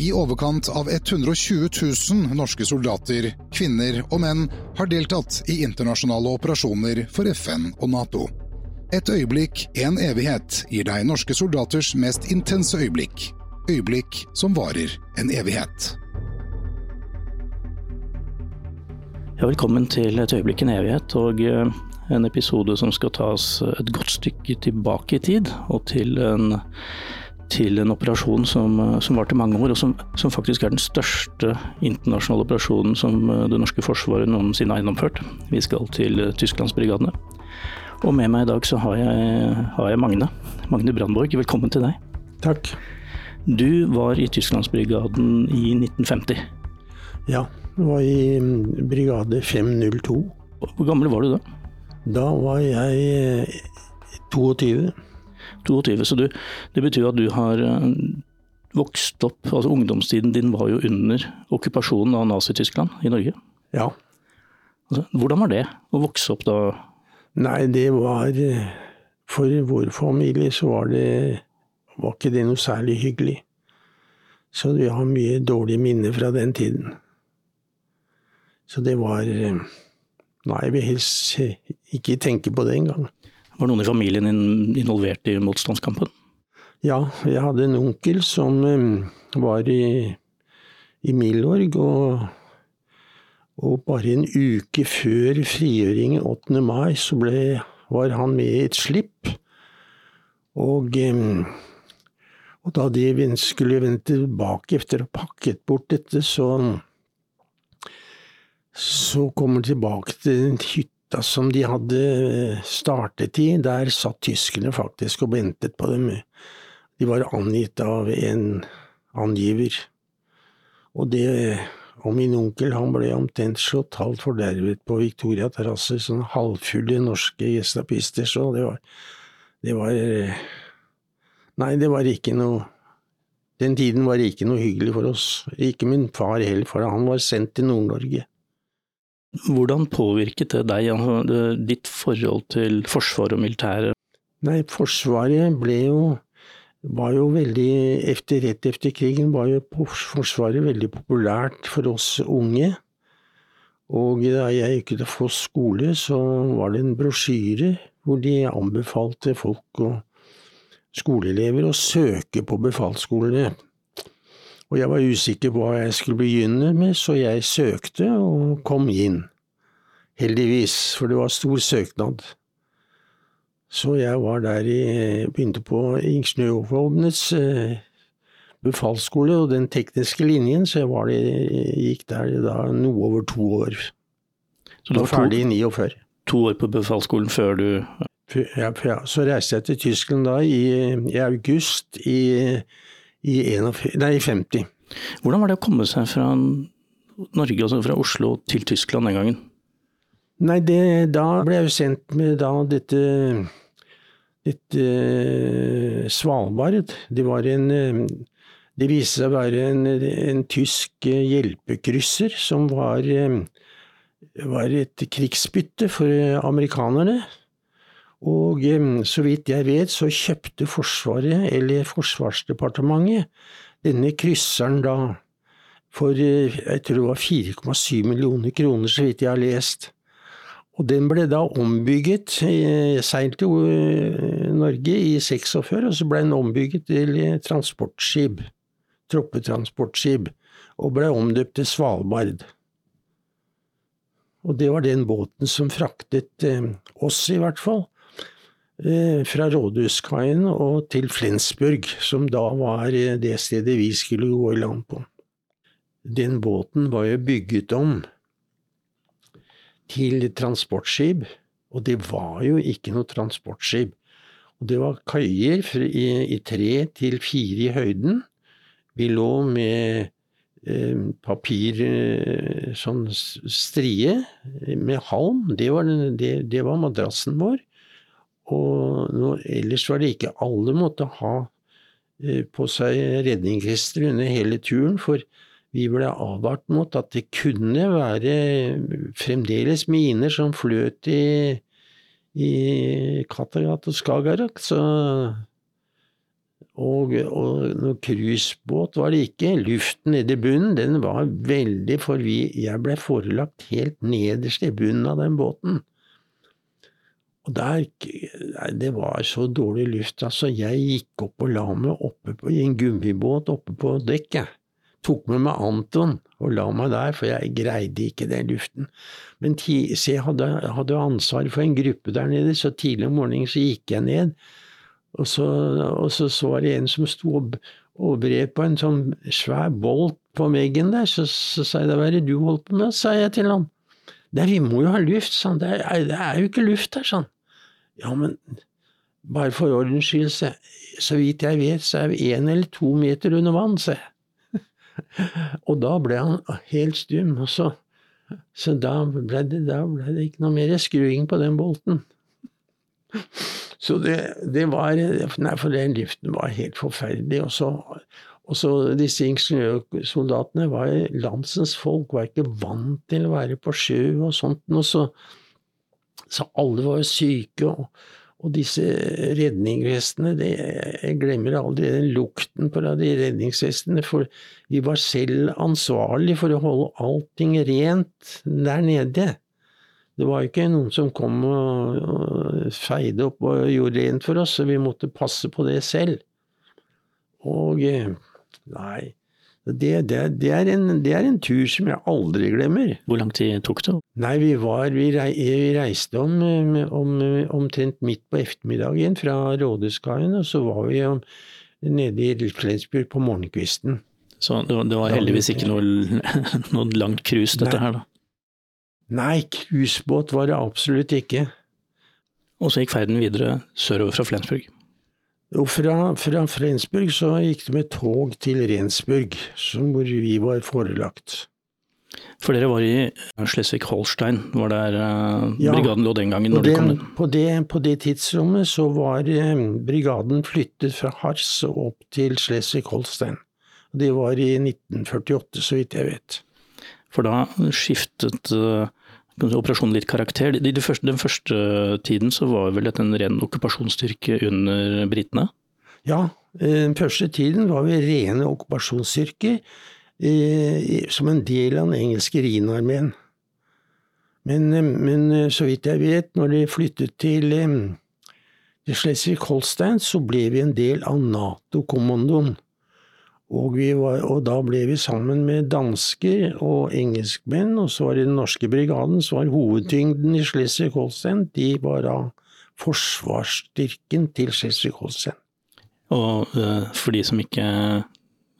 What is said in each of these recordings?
I overkant av 120 000 norske soldater, kvinner og menn har deltatt i internasjonale operasjoner for FN og Nato. Et øyeblikk, en evighet, gir deg norske soldaters mest intense øyeblikk. Øyeblikk som varer en evighet. Ja, velkommen til Et øyeblikk en evighet, og eh, en episode som skal tas et godt stykke tilbake i tid, og til en, til en operasjon som, eh, som varte mange år, og som, som, faktisk er den største internasjonale operasjonen som eh, det norske forsvaret noensinne har gjennomført. Vi skal til Tysklandsbrigadene. Og med meg i dag så har jeg, har jeg Magne. Magne Brandborg, velkommen til deg. Takk. Du var i Tysklandsbrigaden i 1950. Ja, jeg var i mm, brigade 502. Hvor gammel var du da? Da var jeg 22. Eh, 22, Så du, det betyr at du har eh, vokst opp altså Ungdomstiden din var jo under okkupasjonen av Nazi-Tyskland i Norge? Ja. Altså, hvordan var det å vokse opp da Nei, det var For vår familie så var det var ikke det noe særlig hyggelig. Så vi har mye dårlige minner fra den tiden. Så det var Nei, jeg vil helst ikke tenke på det engang. Var noen i familien involvert i motstandskampen? Ja, jeg hadde en onkel som var i, i Milorg, og og bare en uke før frigjøringen 8. mai, så ble, var han med i et slipp. Og, og da de skulle vende tilbake etter å ha pakket bort dette, så, så kommer de tilbake til den hytta som de hadde startet i. Der satt tyskerne faktisk og ventet på dem. De var angitt av en angiver. Og det og min onkel han ble omtrent slått halvt fordervet på Victoria terrasse, sånne halvfulle norske gestapister, så det var Det var Nei, det var ikke noe Den tiden var ikke noe hyggelig for oss. Ikke min far heller, for han var sendt til Nord-Norge. Hvordan påvirket det deg, altså, ditt forhold til Forsvaret og militæret? Nei, Forsvaret ble jo var jo veldig efter, Rett etter krigen var jo Forsvaret veldig populært for oss unge. Og da jeg gikk til Foss skole, så var det en brosjyre hvor de anbefalte folk og skoleelever å søke på befalsskolene. Og jeg var usikker på hva jeg skulle begynne med, så jeg søkte og kom inn. Heldigvis, for det var stor søknad. Så jeg var der i Begynte på Ingeniørvåpenets eh, befalsskole og den tekniske linjen, så jeg var det, gikk der da noe over to år. Så du var ferdig i 49. To år på befalsskolen før du ja, ja, så reiste jeg til Tyskland da i, i august i, i, 51, nei, 50. Hvordan var det å komme seg fra Norge, altså fra Oslo til Tyskland den gangen? Nei, det, da ble jeg jo sendt med da dette dette eh, Svalbard. Det var en eh, Det viste seg å være en, en tysk eh, hjelpekrysser som var, var et krigsbytte for amerikanerne. Og så vidt jeg vet, så kjøpte Forsvaret, eller Forsvarsdepartementet, denne krysseren da for jeg tror det var 4,7 millioner kroner, så vidt jeg har lest. Og den ble da ombygget, seint jo eh, Norge i 46, og så ble den ombygget til transportskip, troppetransportskip, og ble omdøpt til Svalbard. Og det var den båten som fraktet eh, oss, i hvert fall, eh, fra Rådhuskaien og til Flensburg, som da var det stedet vi skulle gå i land på. Den båten var jo bygget om til transportskip, og det var jo ikke noe transportskip. Og det var kaier i, i, tre til fire i høyden. Vi lå med eh, papir, eh, sånn strie, med halm. Det var, det, det var madrassen vår. Og no, ellers var det ikke alle måtte ha eh, på seg redningsvester under hele turen, for vi ble advart mot at det kunne være fremdeles miner som fløt i, i Kattegat og Skagerrak, Og, og noen cruisebåt var det ikke. Luften nede i bunnen, den var veldig For vi, jeg ble forelagt helt nederst i bunnen av den båten. Og der Det var så dårlig luft, altså. Jeg gikk opp og la meg oppe på, i en gummibåt oppe på dekket. Tok med meg Anton og la meg der, for jeg greide ikke den luften. Men se, jeg hadde, hadde ansvar for en gruppe der nede, så tidlig om morgenen så gikk jeg ned. Og så, og så, så det en som sto og, og bred på en sånn svær bolt på veggen der. Så, så sa jeg hva er det du holdt på med, sa jeg til han. Nei, vi må jo ha luft, sa han. Det det er jo ikke luft her, sa han. Ja, men bare for ordens skyld, så, så vidt jeg vet, så er vi én eller to meter under vann, jeg. og da ble han helt stum, og så, så da, ble det, da ble det ikke noe mer skruing på den bolten. Så det, det var Nei, for den luften var helt forferdelig. Og så, og så disse ingeniørsoldatene var landsens folk, var ikke vant til å være på sjø og sånt. Og så, så alle var jo syke. og og disse redningsvestene, jeg glemmer aldri den lukten på de redningsvestene, for vi var selv ansvarlig for å holde allting rent der nede. Det var ikke noen som kom og feide opp og gjorde rent for oss, så vi måtte passe på det selv. Og eh, nei, det, det, det, er en, det, er en, tur som jeg aldri glemmer. Hvor lang tid tok det? Nei, Vi, var, vi, reiste om, om, omtrent midt på ettermiddagen fra Rådhuskaien, og så var vi om, nede i Flensburg på morgenkvisten. Så det var, heldigvis ikke noe, noe langt cruise, dette Nei. her, da? Nei, cruisebåt var det absolutt ikke. Og så gikk ferden videre sørover fra Flensburg? Jo, fra, fra Frensburg så gikk det med tog til Rensburg, hvor vi var forelagt. For dere var i Slesvig-Holstein, var der uh, ja, brigaden lå den gangen? når den, kom inn? På det, på det tidsrommet så var uh, brigaden flyttet fra Hars og opp til Slesvig-Holstein. Det var i 1948, så vidt jeg vet. For da skiftet uh, operasjonen litt karakter. I de første, den første tiden så var vel dette en ren okkupasjonsstyrke under britene? Ja, eh, den første tiden var vi rene okkupasjonsstyrker eh, som en del av den engelske Rhinarmeen. Men, eh, men, så vidt jeg vet, når de flyttet til, til Slesvig-Holstein, så ble vi en del av Nato-kommandoen. Og, var, og, da ble vi sammen med dansker og engelskmenn, og så var det den norske brigaden, så var hovedtyngden i Schleswig-Holstein. De var da forsvarsstyrken til Schleswig-Holstein. Og uh, for de som ikke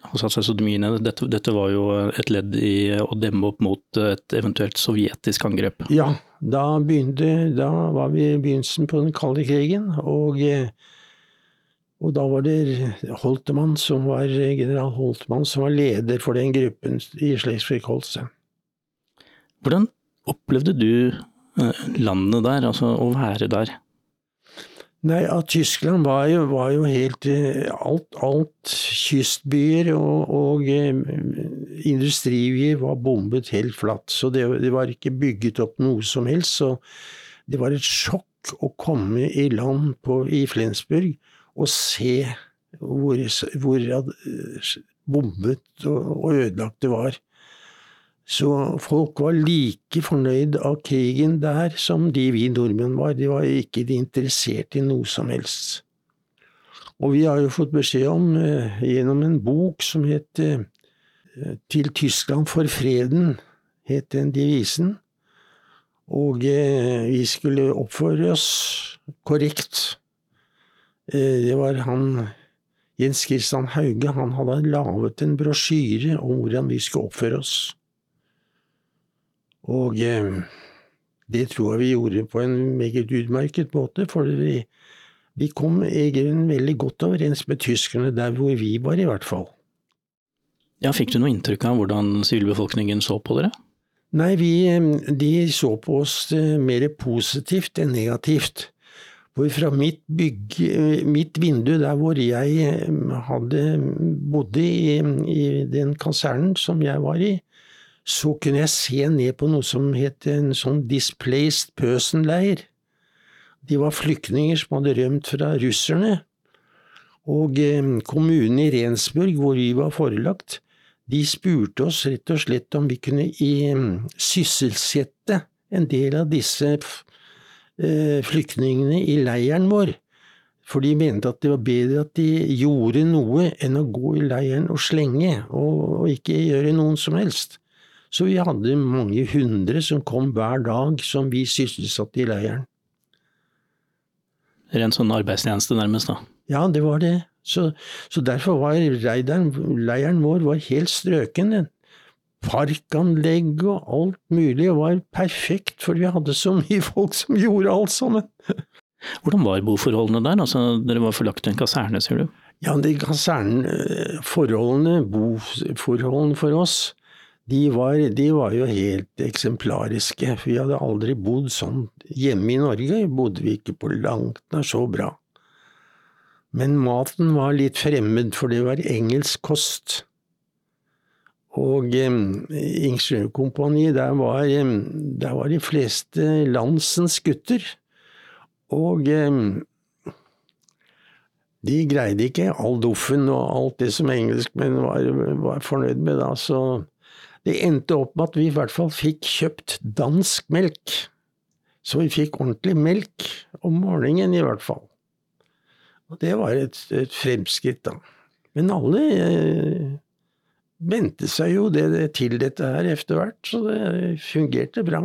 har satt seg så mye ned, dette, dette, var jo et ledd i å demme opp mot et eventuelt sovjetisk angrep? Ja, da, begynte, da var vi i begynnelsen på den kalde krigen. og uh, og da var det Holtemann som var, general Holtmann som var leder for den gruppen i Schleswig-Holstein. Hvordan opplevde du eh, landet der, altså å være der? Nei, at Tyskland var jo, var jo helt eh, alt, alt kystbyer og, og eh, industribyer var bombet helt flatt. Så det, det, var ikke bygget opp noe som helst. Så det var et sjokk å komme i land på, i Flensburg og se hvor, hvor bombet og ødelagt det var. Så folk var like fornøyd av krigen der som de vi nordmenn var. De var ikke interessert i noe som helst. Og vi har jo fått beskjed om, eh, gjennom en bok som het eh, Til Tyskland for freden, het den devisen. Og eh, vi skulle oppføre oss korrekt. Eh, det var han Jens Christian Hauge. Han hadde laget en brosjyre om hvordan vi skulle oppføre oss. Og eh, det tror jeg vi gjorde på en meget utmerket måte, for vi, vi kom egentlig veldig godt overens med tyskerne der hvor vi var, i hvert fall. Ja, Fikk du noe inntrykk av hvordan sivilbefolkningen så på dere? Nei, vi, de så på oss eh, mer positivt enn negativt. For fra mitt, bygg, mitt vindu, der hvor jeg eh, hadde bodde i, i den kasernen som jeg var i, så kunne jeg se ned på noe som het en sånn displaced person-leir. De var flyktninger som hadde rømt fra russerne. Og eh, kommunen i Rensburg, hvor vi var forelagt, de spurte oss rett og slett om vi kunne i, sysselsette en del av disse flyktningene i leiren vår. For de mente at det var bedre at de gjorde noe enn å gå i leiren og slenge, og, og ikke gjøre noen som helst. Så vi hadde mange hundre som kom hver dag som vi sysselsatte i leiren. Ren sånn arbeidstjeneste nærmest, da? Ja, det var det. Så, så derfor var leiren, leiren vår var helt strøken. Parkanlegg og alt mulig var perfekt, for vi hadde så mye folk som gjorde alt sammen. Hvordan var boforholdene der? Altså, dere var forlagt til en kaserne, sier du? Ja, de kaserneforholdene, boforholdene for oss, de var, de var, jo helt eksemplariske. Vi hadde aldri bodd sånn hjemme i Norge, bodde vi ikke på langt nær så bra. Men maten var litt fremmed, for det var engelsk kost. Og eh, Ingeniørkompaniet, der var, der var de fleste landsens gutter. Og eh, de greide ikke all doffen og alt det som engelskmenn var, var fornøyd med da, så det endte opp med at vi i hvert fall fikk kjøpt dansk melk. Så vi fikk ordentlig melk om morgenen, i hvert fall. Og det var et, et fremskritt, da. Men alle vente seg jo det, det til dette her etter hvert, så det fungerte bra.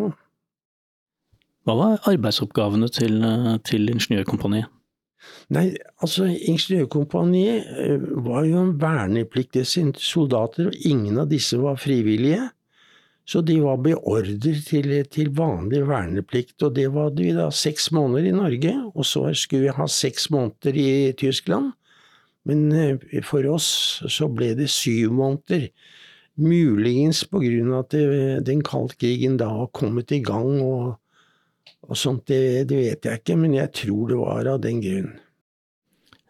Hva var arbeidsoppgavene til, til Ingeniørkompaniet? Nei, altså Ingeniørkompaniet eh, var jo en vernepliktige soldater, og ingen av disse var frivillige. Så de var beordret til, til, vanlig verneplikt, og det var vi da seks måneder i Norge. Og så skulle vi ha seks måneder i Tyskland. Men eh, for oss så ble det syv måneder. Muligens på grunn det, at den kalde krigen da har kommet i gang og og sånt, det, det, vet jeg ikke, men jeg tror det var av den grunn.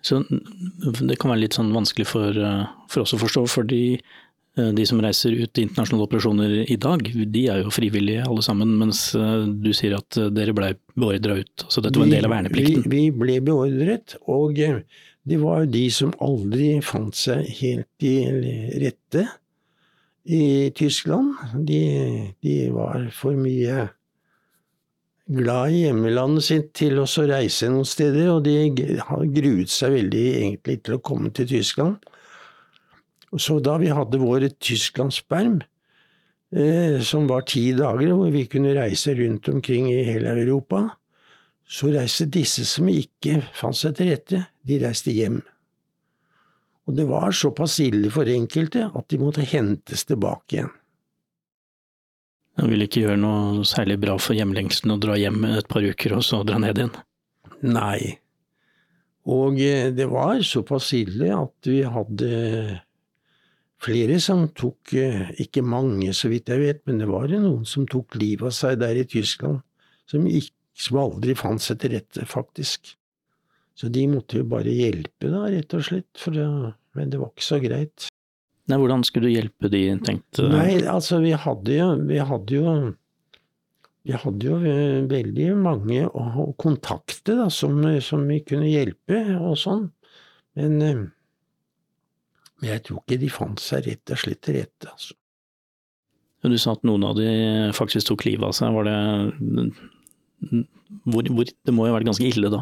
Så det kan være litt sånn vanskelig for, eh, for oss å forstå, fordi eh, de som reiser ut i internasjonale operasjoner i dag, de er jo frivillige alle sammen, mens du sier at dere blei beordra ut. Så dette var en del av verneplikten? Vi, vi ble beordret, og det var de som aldri fant seg helt i rette i Tyskland. De, de var for mye glad i hjemmelandet sitt til å reise noen steder, og de gruet seg veldig egentlig til å komme til Tyskland. Så da vi hadde vår tysklandsperm, eh, som var ti dager, hvor vi kunne reise rundt omkring i hele Europa, så reiste disse som ikke fant seg til rette, de reiste hjem. Og det var såpass ille for enkelte at de måtte hentes tilbake igjen. Det ville ikke gjøre noe særlig bra for hjemlengselen å dra hjem et par uker og så dra ned igjen? Nei. Og eh, det var såpass ille at vi hadde flere som tok, eh, ikke mange så vidt jeg vet, men det var noen som tok livet av seg der i Tyskland, som, ikke, som aldri fant seg til rette, faktisk. Så de måtte jo bare hjelpe, da, rett og slett, det, men det var ikke så greit. Nei, hvordan skulle du hjelpe de, tenkte Nei, altså vi hadde jo, vi hadde jo vi hadde jo eh, veldig mange å kontakte da, som, som, vi kunne hjelpe og sånn, men, eh, men jeg tror ikke de fant seg rett og slett til rette, altså. Du sa at noen av de faktisk tok livet av seg. Var det hvor, hvor, Det må jo ha vært ganske ille da?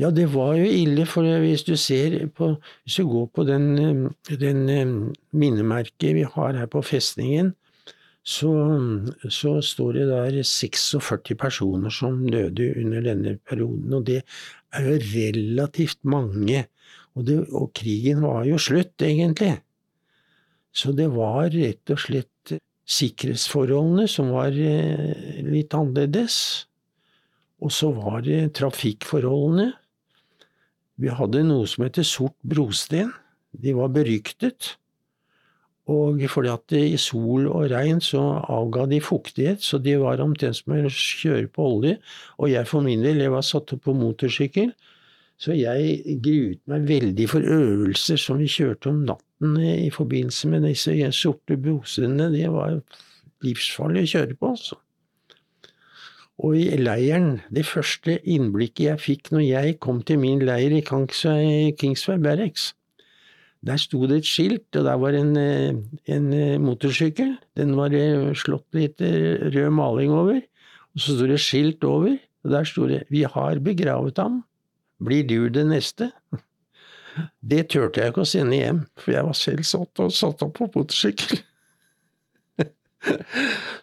Ja, det var jo ille, for hvis du ser på Hvis du går på den, den minnemerket vi har her på festningen, så, så, står det der 46 personer som døde under denne perioden, og det er jo relativt mange. Og, det, og krigen var jo slutt, egentlig. Så det var rett og slett sikkerhetsforholdene som var eh, litt annerledes. Og så var det trafikkforholdene. Vi hadde noe som heter Sort brosten. De var beryktet. Og fordi at i sol og regn så avga de fuktighet, så de var omtrent som å kjøre på olje. Og jeg for min del, jeg var satt opp på motorsykkel, så jeg gruet meg veldig for øvelser som vi kjørte om natten i forbindelse med disse sorte brosene. Det var livsfarlig å kjøre på, altså. Og i leiren, det første innblikket jeg fikk når jeg kom til min leir i Kingsway, Kingsway Barracks, der sto det et skilt, og der var en, eh, en eh, motorsykkel. Den var eh, slått litt rød maling over. Og så sto det skilt over, og der sto det 'Vi har begravet ham. Blir du det neste?' Det turte jeg ikke å sende hjem, for jeg var selv satt, og satt opp på motorsykkel.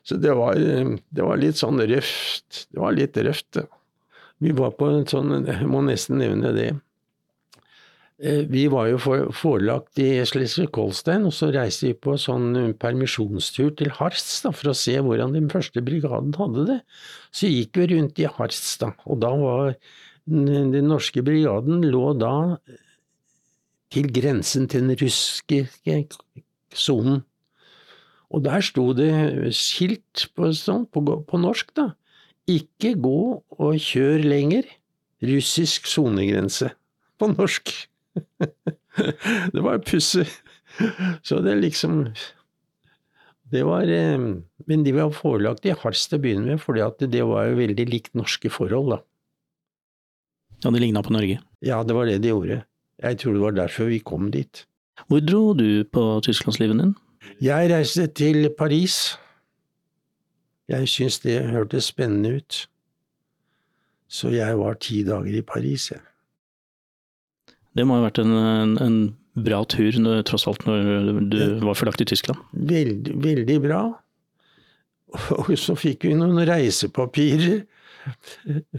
Så det var, det var, litt sånn røft. Det var litt røft, Vi var på en sånn, jeg må nesten nevne det. Eh, vi var jo forelagt i Slesvig-Holstein, og så reiste vi på sånn eh, permisjonstur til Harst for å se hvordan den første brigaden hadde det. Så gikk vi rundt i Harst, da, og da var den norske brigaden lå da eh, til grensen til den russiske sonen. Og der sto det skilt på, sånn, på, på norsk, da. Ikke gå og kjør lenger. Russisk sonegrense. På norsk. det var pussig. Så det liksom Det var eh, Men de var forelagt i Hals til å begynne med, for det var jo veldig likt norske forhold, da. Ja, det ligna på Norge? Ja, det var det de gjorde. Jeg tror det var derfor vi kom dit. Hvor dro du på tysklandslivet din? Jeg reiste til Paris. Jeg syntes det hørtes spennende ut. Så jeg var ti dager i Paris, jeg. Det må ha vært en, en, en bra tur, tross alt, når du var forlagt i Tyskland? Veldig, veldig bra. Og så fikk vi noen reisepapirer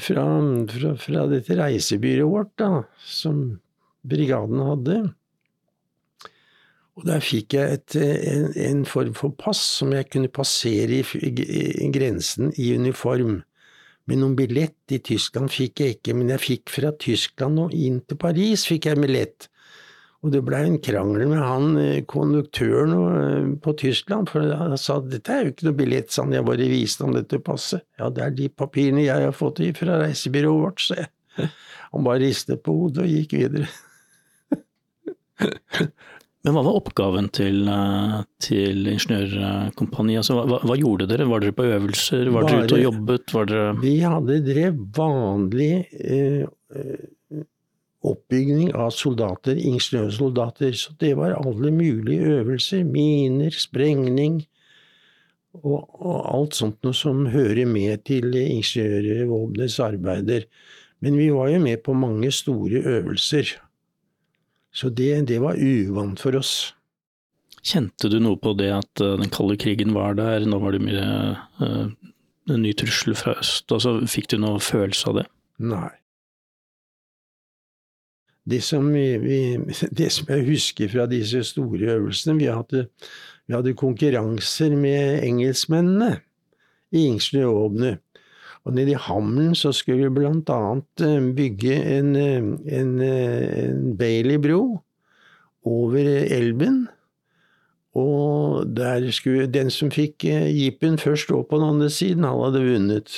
fra, fra, fra dette reisebyrået vårt, da, som brigaden hadde. Og der fikk jeg et, en, en, form for pass som jeg kunne passere i, i grensen i uniform. Men noen billett i Tyskland fikk jeg ikke, men jeg fikk fra Tyskland og inn til Paris fikk jeg billett. Og det blei en krangel med han eh, konduktøren eh, på Tyskland, for han sa dette er jo ikke noe billett, sa han, jeg bare viste ham dette passet. Ja, det er de papirene jeg har fått fra reisebyrået vårt, sa jeg. Han bare ristet på hodet og gikk videre. Men hva var oppgaven til, eh, til Ingeniørkompaniet? Altså, hva, hva, gjorde dere? Var dere på øvelser? Var dere ute og jobbet? Vi hadde drev vanlig eh, eh, oppbygging av soldater, ingeniørsoldater. Så det var alle mulige øvelser. Miner, sprengning og, og alt sånt noe som hører med til ingeniørvåpenets arbeider. Men vi var jo med på mange store øvelser. Så det, det var uvant for oss. Kjente du noe på det at uh, den kalde krigen var der, nå var det mye uh, en ny trussel fra øst? Altså, fikk du noe følelse av det? Nei. Det som, vi, det som jeg husker fra disse store øvelsene Vi hadde, vi hadde konkurranser med engelskmennene i ingeniørvåpenet. Og nede i Hamlen så skulle vi annet eh, bygge en, eh, en, eh, en Bailey-bro over elven. Og der skulle den som fikk jeepen først opp på den andre siden, han hadde vunnet.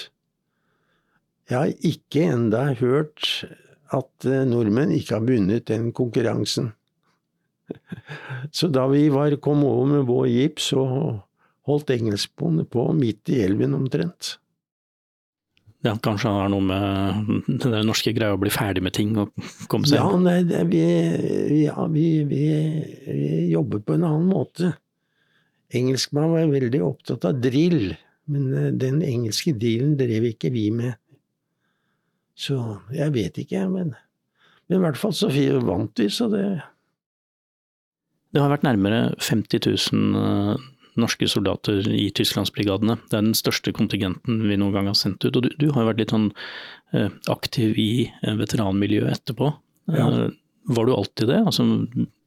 Jeg har ikke enda hørt at nordmenn ikke har vunnet den konkurransen. Så da vi var, kom over med vår jeep, så holdt engelskbåndet på midt i elven omtrent. Ja, kanskje har noe med den norske greia å bli ferdig med ting og komme seg Ja, nei, det, vi, ja vi, vi, vi, jobber på en annen måte. Engelskmann var veldig opptatt av drill, men eh, den engelske drillen drev ikke vi med. Så jeg vet ikke, men, men i hvert fall så vant vi, så det Det har vært nærmere 50 000 norske soldater i tysklandsbrigadene. Det er den største kontingenten vi noen gang har sendt ut. Og du, du har jo vært litt sånn eh, aktiv i eh, veteranmiljøet etterpå. Ja. Eh, var du alltid det? Altså,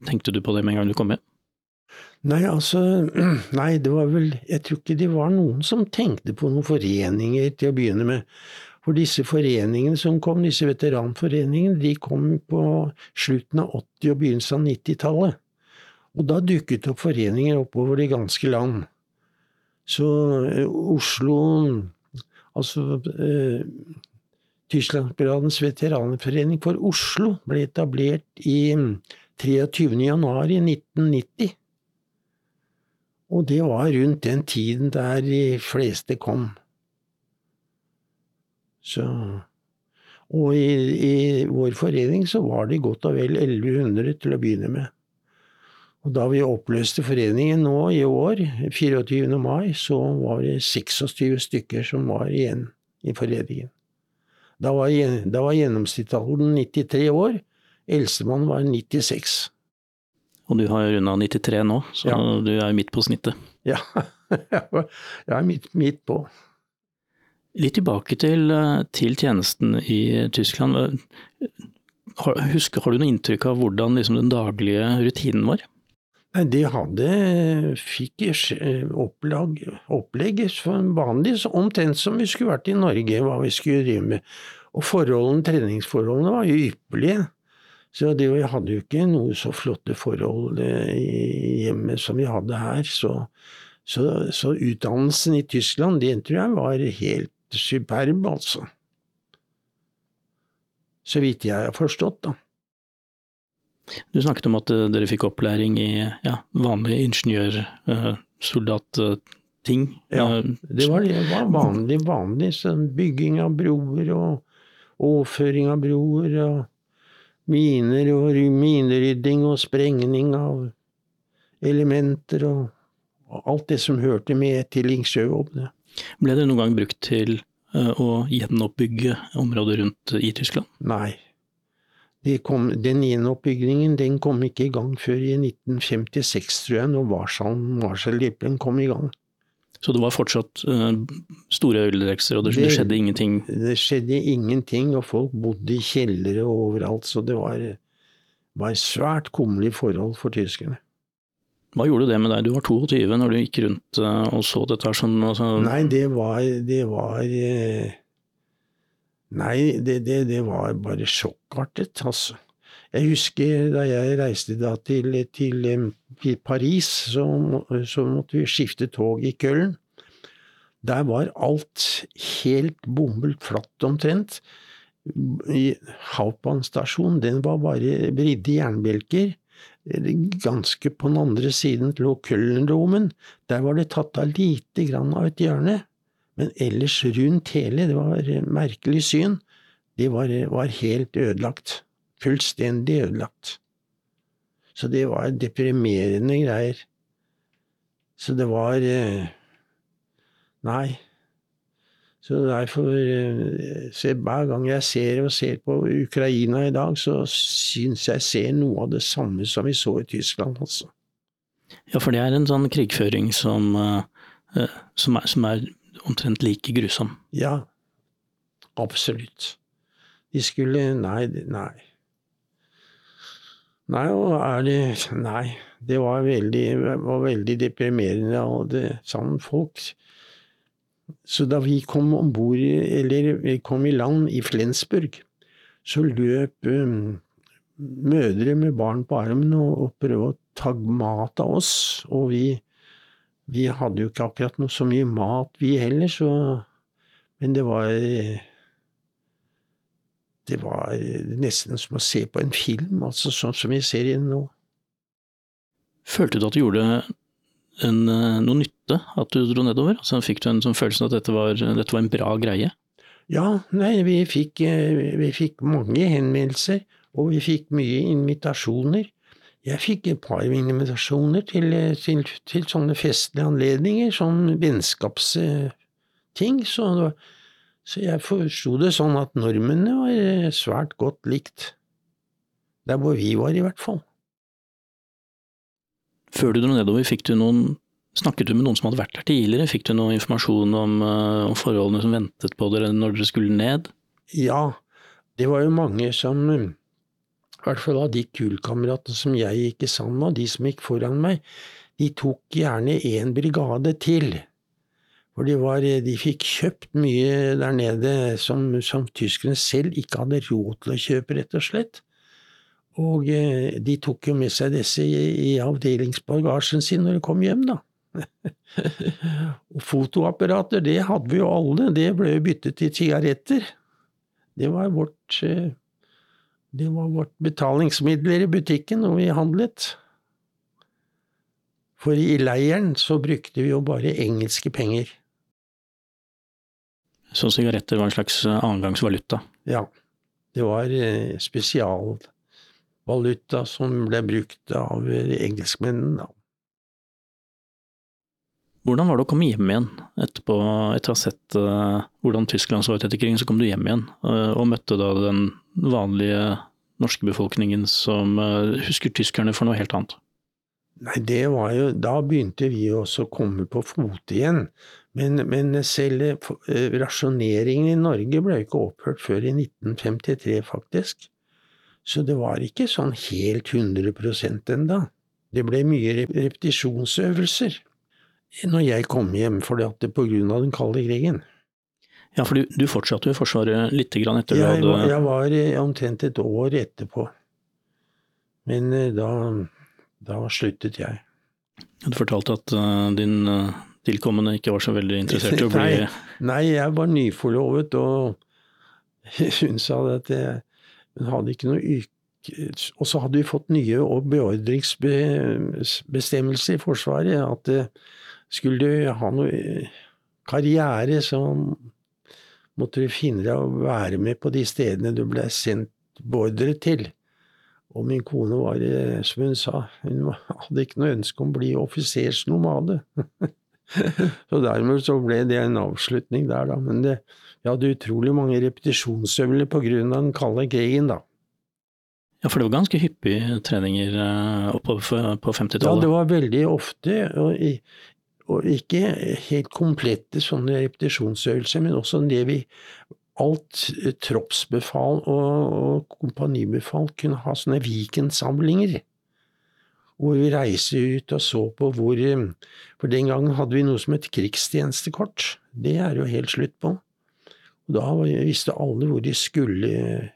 tenkte du på det med en gang du kom hjem? Nei, altså Nei, det var vel Jeg tror ikke det var noen som tenkte på noen foreninger til å begynne med. For disse foreningene som kom, disse veteranforeningene, de kom på slutten av 80- og begynnelsen av 90-tallet. Og da dukket opp foreninger oppover det ganske land. Så eh, Oslo Altså eh, Tysklandsbrigadens veteranforening for Oslo ble etablert i 23. Mm, januar i 1990. Og det var rundt den tiden der de fleste kom. Så Og i, i vår forening så var det godt og vel 1100 til å begynne med. Og da vi oppløste foreningen nå i år, 24. mai, så var det 26 stykker som var igjen i foreningen. Da var, da var gjennomsnittsalderen 93 år. Eldstemann var 96. Og du har runda 93 nå, så Ja. du er midt på snittet. Ja, jeg er midt, midt på. Litt tilbake til, eh, til tjenesten i Tyskland. Har, husker, har du noe inntrykk av hvordan liksom, den daglige rutinen var? Nei, de hadde fikk opplag, opplegg som vanlig, omtrent som vi skulle vært i Norge, hva vi skulle drive med. Og forholdene, treningsforholdene var jo ypperlige. Så det, vi hadde jo ikke noe så flotte forhold hjemme i hjemmet som vi hadde her. Så, så, så utdannelsen i Tyskland, det tror jeg var helt superb, altså. Så vidt jeg har forstått, da. Du snakket om at eh, dere fikk opplæring i ja, vanlige ingeniørsoldatting. Ja, Det var, det var vanlig, vanlig sånn bygging av broer og overføring av broer og miner og minerydding og sprengning av elementer og, og alt det som hørte med til ingeniørjobbene. Ble det noen gang brukt til eh, å gjenoppbygge området rundt i Tyskland? Nei. Kom, den gjenoppbyggingen den kom ikke i gang før i 1956, tror jeg, når Marshall, Marshall-hjelpen kom i gang. Så det var fortsatt uh, store ødeleggelser, og det, det skjedde ingenting? Det skjedde ingenting, og folk bodde i kjellere overalt, så det var, var svært kummerlige forhold for tyskerne. Hva gjorde det med deg? Du var 22 når du gikk rundt eh, og så dette her sånn? Altså, Nei, det var Det var eh, Nei, det, det, det var bare sjokkartet, altså. Jeg husker da jeg reiste da til, til, eh, til Paris, så, så måtte vi skifte tog i Køllen. Der var alt helt bombelt flatt omtrent. Hauptmannstasjonen, den var bare vridde jernbjelker. Ganske på den andre siden lå Köln-Romen. Der var det tatt av lite grann av et hjørne. Men ellers rundt hele, det var merkelig syn, det var, var helt ødelagt. Fullstendig ødelagt. Så det var deprimerende greier. Så det var eh, Nei. Så derfor eh, så Hver gang jeg ser og ser på Ukraina i dag, så syns jeg ser noe av det samme som vi så i Tyskland, altså. Ja, for det er en sånn krigføring som, eh, som, er, som er omtrent like grusom. Ja, absolutt. De skulle Nei, nei. Nei, og er det Nei. Det var veldig, var veldig deprimerende, og det sammen folk Så da vi kom om bord, eller vi kom i land i Flensburg, så løp um, mødre med barn på armen og, og prøvde å ta mat av oss, og vi vi hadde jo ikke akkurat noe så mye mat, vi heller, så Men det var Det var nesten som å se på en film, altså sånn som vi ser i nå. Følte du at du gjorde en, noe nytte, at du dro nedover? Altså, fikk du en sånn følelse av at dette var, dette var en bra greie? Ja, nei, vi fikk, eh, vi fikk mange henvendelser, og vi fikk mye invitasjoner. Jeg fikk et par invitasjoner til, eh, til, til sånne festlige anledninger, sånn vennskapsting, så, så jeg forsto det sånn at nordmennene var eh, svært godt likt. Der hvor vi var, i hvert fall. Før du dro nedover, fikk du noen Snakket du med noen som hadde vært der tidligere? Fikk du noe informasjon om, eh, om forholdene som ventet på dere når dere skulle ned? Ja, det var jo mange som I hvert fall av de kullkameratene som jeg gikk i sammen med, og de som gikk foran meg, de tok gjerne en brigade til. For de, var, de fikk kjøpt mye der nede som, som tyskerne selv ikke hadde råd til å kjøpe, rett og slett. Og eh, de tok jo med seg disse i, i avdelingsbagasjen sin når de kom hjem, da. og fotoapparater, det hadde vi jo alle, det ble jo byttet til sigaretter. Det var vårt eh, det var vårt betalingsmidler i butikken når vi handlet. For i leiren så brukte vi jo bare engelske penger. Så sigaretter var en slags annengangsvaluta? Ja. Det var spesialvaluta som ble brukt av engelskmennene, da. Hvordan var det å komme hjem igjen etterpå, etter å ha sett uh, hvordan Tyskland så ut etter krigen? Så kom du hjem igjen uh, og møtte da den vanlige norske befolkningen som uh, husker tyskerne for noe helt annet. Nei, det var jo Da begynte vi også å komme på fote igjen. Men, men selv rasjoneringen i Norge ble ikke opphørt før i 1953, faktisk. Så det var ikke sånn helt 100% enda. Det ble mye repetisjonsøvelser når jeg kom hjem, fordi at det av den kalde krigen. Ja, for du, du fortsatte jo i Forsvaret litt grann etter jeg, du hadde Jeg var omtrent et år etterpå. Men eh, da, da sluttet jeg. Du fortalte at uh, din tilkommende ikke var så veldig interessert i å bli nei, nei, jeg var nyforlovet, og hun sa at jeg, hun hadde ikke noe yrke og så hadde vi fått nye beordringsbestemmelser i Forsvaret. At skulle du ha noe karriere, så måtte du finne deg å være med på de stedene du ble sendt beordret til. Og min kone var, som hun sa, hun hadde ikke noe ønske om å bli offisersnomade. så dermed så ble det en avslutning der, da. Men det, vi hadde utrolig mange repetisjonsøvler på grunn av den kalde krigen, da. Ja, for det var ganske hyppige treninger eh, oppover på 50-tallet? Ja, det var veldig ofte. Og og ikke helt komplette sånne repetisjonsøvelser, men også det vi Alt troppsbefal og, og kompanibefal kunne ha sånne weekendsamlinger. Hvor vi reiste ut og så på hvor For den gangen hadde vi noe som het krigstjenestekort. Det er jo helt slutt på. Og da visste alle hvor de skulle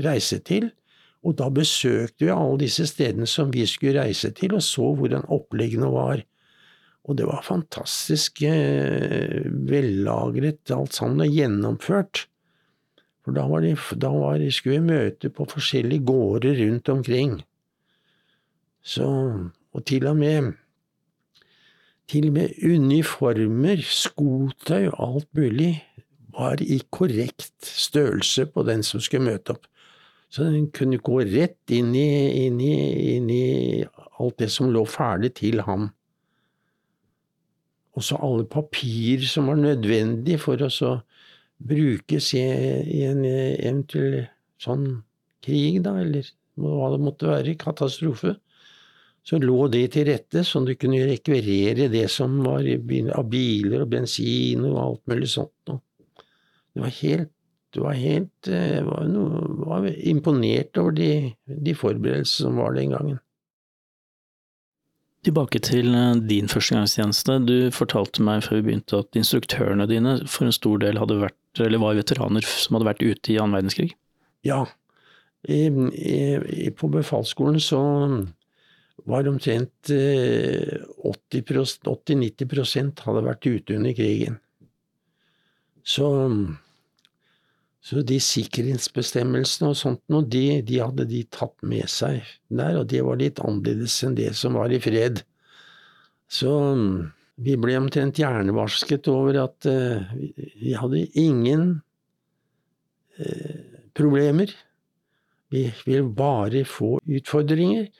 reise til. Og da besøkte vi alle disse stedene som vi skulle reise til, og så hvordan oppleggene var. Og det var fantastisk eh, vellagret alt sammen, og gjennomført. For da, var de, da var skulle vi møte på forskjellige gårder rundt omkring. Så, og til og med til og med uniformer, skotøy og alt mulig var i korrekt størrelse på den som skulle møte opp. Så den kunne gå rett inn i, inn i, inn i alt det som lå ferdig til ham også alle papir som var nødvendig for å så brukes i, i en eventuell sånn krig, da, eller hva det måtte være, katastrofe. Så lå det til rette, så du kunne rekvirere det som var av biler og bensin og alt mulig sånt. Det var helt du var helt eh, var, noe, var imponert over de, de forberedelsene som var den gangen. Tilbake til eh, din førstegangstjeneste. Du fortalte meg før vi begynte at instruktørene dine for en stor del hadde vært, eller var veteraner som hadde vært ute i annen verdenskrig? Ja. I, i, på befalsskolen så var omtrent 80-90 eh, hadde vært ute under krigen. Så, så de sikkerhetsbestemmelsene og sånt noe, de, de, hadde de tatt med seg der, og det var litt annerledes enn det som var i fred. Så vi ble omtrent hjernevasket over at uh, vi hadde ingen uh, problemer. Vi ville bare få utfordringer.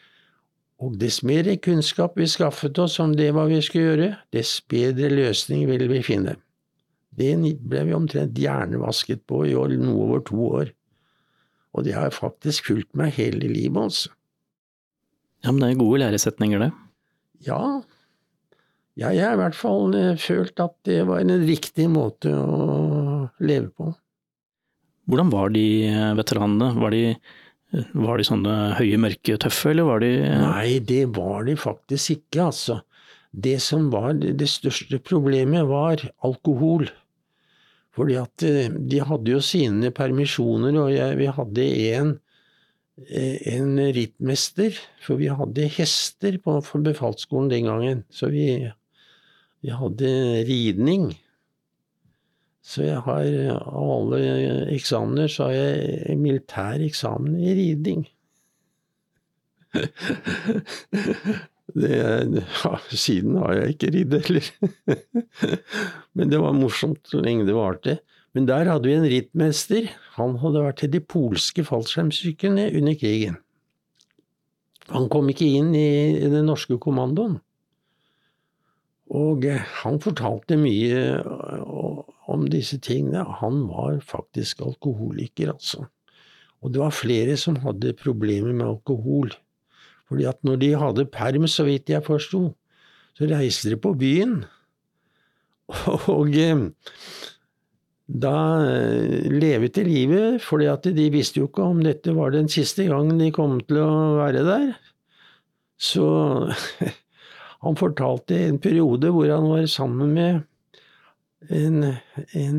Og dess mer kunnskap vi skaffet oss om det hva vi skulle gjøre, dess bedre løsning ville vi finne. Det ble vi omtrent hjernevasket på i år, noe over to år. Og det har faktisk fulgt meg hele livet, altså. Ja, men det er gode læresetninger, det? Ja. jeg har i hvert fall eh, følt at det var en riktig måte å leve på. Hvordan var de eh, veteranene? Var de, eh, var de sånne høye, mørke, tøffe, eller var de Nei, det var de faktisk ikke, altså. Det som var det største problemet, var alkohol. Fordi at eh, de hadde jo sine permisjoner, og jeg, vi hadde en, eh, en rittmester, for vi hadde hester på befalsskolen den gangen. Så vi, vi hadde ridning. Så jeg har av alle eksamener så har jeg militær eksamen i riding. Det, ja, siden har jeg ikke ridd heller. Men det var morsomt så lenge det varte. Men der hadde vi en rittmester. Han hadde vært til de polske fallskjermstyrkene under krigen. Han kom ikke inn i, i den norske kommandoen. Og eh, han fortalte mye eh, om disse tingene. Han var faktisk alkoholiker, altså. Og det var flere som hadde problemer med alkohol. Fordi at når de hadde perm, så vidt jeg forsto, så reiste de på byen. Og eh, da levet de livet, fordi at de visste jo ikke om dette var den siste gangen de kom til å være der. Så Han fortalte en periode hvor han var sammen med en, en,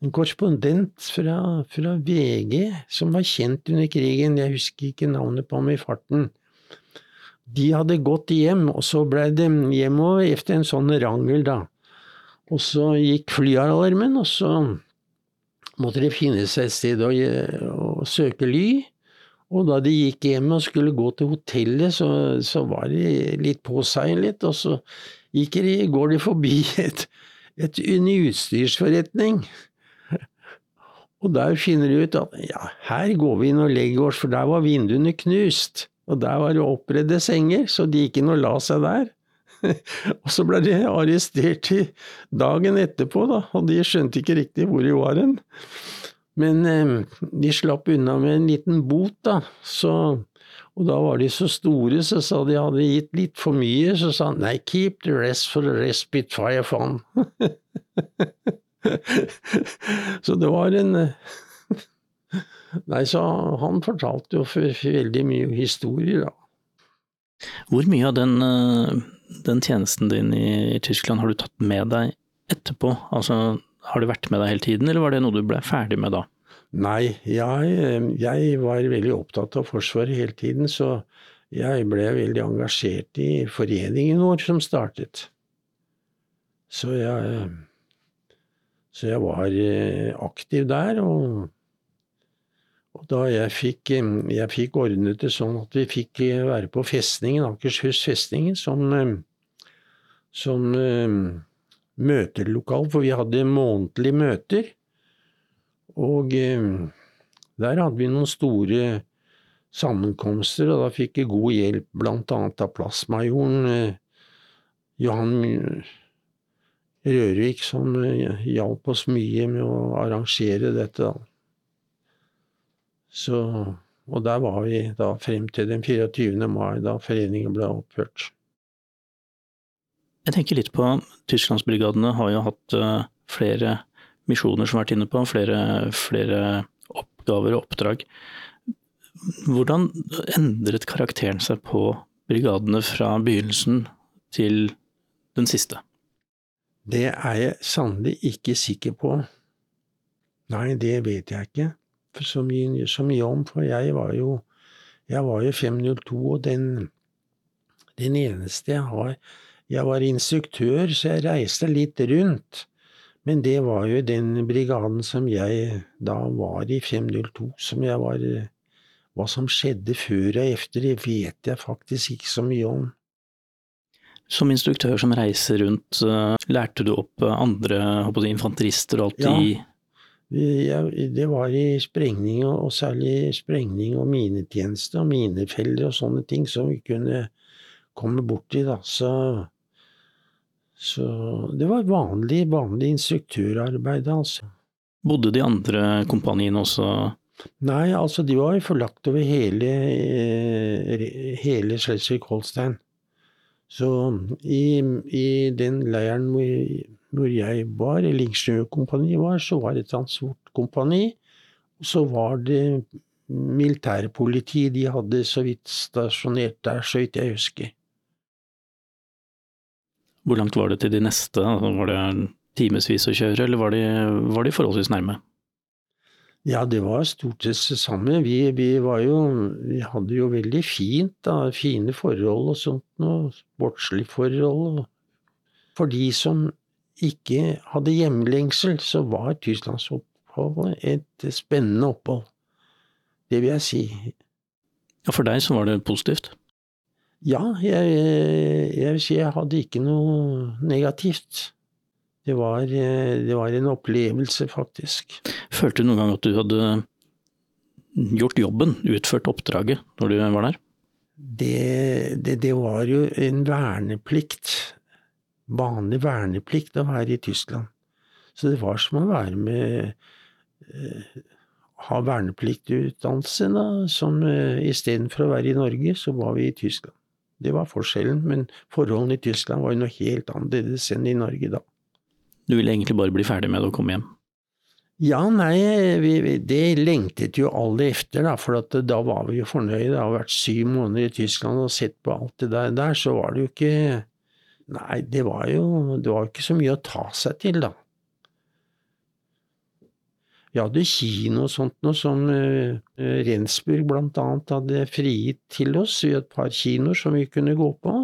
en korrespondent fra, fra, VG som var kjent under krigen, jeg husker ikke navnet på ham i farten. De hadde gått hjem, og så blei de hjemover etter en sånn rangel, da. Og så gikk flyalarmen, og så måtte de finne seg et sted å søke ly. Og da de gikk hjem og skulle gå til hotellet, så, så var de litt på seg litt, og så de, går de forbi et, et, en utstyrsforretning. Og der finner de ut at ja, her går vi inn og legger oss, for der var vinduene knust. Og der var det oppredde senger, så de gikk inn og la seg der. og så ble de arrestert dagen etterpå, da, og de skjønte ikke riktig hvor de var hen. Men eh, de slapp unna med en liten bot, da. Så, og da var de så store, så sa de hadde gitt litt for mye. Så sa han nei, keep the rest for the respite fire fun. så det var en eh, Nei, så han fortalte jo veldig mye historier, da. Hvor mye av den, eh, den tjenesten din i Tyskland har du tatt med deg etterpå? Altså, har du vært med deg hele tiden, eller var det noe du ble ferdig med da? Nei, jeg, jeg var veldig opptatt av Forsvaret hele tiden, så jeg ble veldig engasjert i foreningen vår som startet. Så jeg, så jeg var eh, aktiv der, og, og da jeg fikk, jeg fikk ordnet det sånn at vi fikk være på festningen, Akershus festning, som, som møtelokal, for vi hadde månedlige møter. Og eh, der hadde vi noen store sammenkomster, og da fikk jeg god hjelp annet av plassmajoren eh, Johan Rørvik, som eh, hjalp oss mye med å arrangere dette. Så, og der var vi da frem til den 24. mai, da foreningen ble oppført. Jeg tenker litt på Tysklandsbrigadene har jo hatt uh, flere misjoner som har vært inne på, flere, flere oppgaver og oppdrag. Hvordan endret karakteren seg på brigadene fra begynnelsen til den siste? Det er jeg sannelig ikke sikker på. Nei, det vet jeg ikke så mye, så mye om, for jeg var jo, jeg var jo 502, og den, den eneste jeg har jeg var instruktør, så jeg reiste litt rundt. Men det var jo den brigaden som jeg da var i, 502, som jeg var Hva som skjedde før og etter, det vet jeg faktisk ikke så mye om. Som instruktør som reiser rundt, eh, lærte du opp andre si, infanterister og alt ja. i det var i sprengning, og særlig sprengning og minetjeneste og minefeller og sånne ting som vi kunne komme borti, da. Så så det var vanlig, vanlig instruktørarbeid, altså. Bodde de andre kompaniene også Nei, altså de var forlagt over hele, eh, hele Schleswig-Holstein. Så i, i, den leiren hvor, hvor jeg var, eller ingeniørkompaniet var, så var det transportkompani. Og så var det militærpoliti de hadde så vidt stasjonert der, så vidt jeg husker. Hvor langt var det til de neste? Var det timevis å kjøre, eller var de, var de, forholdsvis nærme? Ja, det var stort sett det samme. Vi, vi, var jo Vi hadde jo veldig fint, da. Fine forhold og sånt noe. Sportslige forhold. For de som ikke hadde hjemlengsel, så var tysklandsoppholdet et spennende opphold. Det vil jeg si. Ja, For deg så var det positivt? Ja, jeg, jeg vil si jeg hadde ikke noe negativt. Det var, det var en opplevelse, faktisk. Følte du noen gang at du hadde gjort jobben, utført oppdraget, når du var der? Det, det, det var jo en verneplikt. Vanlig verneplikt å være i Tyskland. Så det var som å være med eh, Ha vernepliktutdannelse, da, som eh, istedenfor å være i Norge, så var vi i Tyskland. Det var forskjellen, men forholdene i Tyskland var jo noe helt annerledes enn i Norge da. Du ville egentlig bare bli ferdig med det og komme hjem? Ja, nei, vi, det lengtet jo alle efter, da, for da var vi jo fornøyde. Det har vært syv måneder i Tyskland og sett på alt det der, der så var det jo ikke Nei, det var jo det var ikke så mye å ta seg til, da. Vi hadde kino og sånt noe som uh, Rensburg blant annet hadde frigitt til oss i et par kinoer som vi kunne gå på.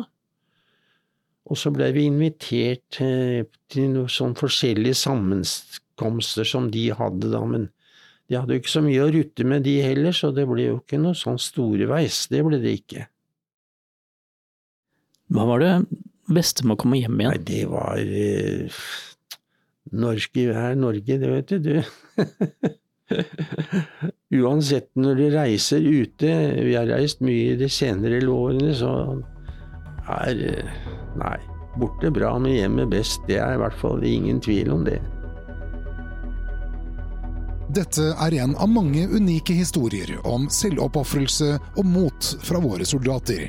Og så blei vi invitert uh, til noen sånn forskjellige sammenkomster som de hadde da, men de hadde jo ikke så mye å rutte med de heller, så det ble jo ikke noe sånn storeveis, det ble det ikke. Hva var det beste med å komme hjem igjen? Nei, det var uh, Norske er Norge, det vet du. Uansett når du reiser ute, vi har reist mye i de senere årene, så er Nei, borte bra, men hjemme best. Det er i hvert fall ingen tvil om det. Dette er en av mange unike historier om selvoppofrelse og mot fra våre soldater.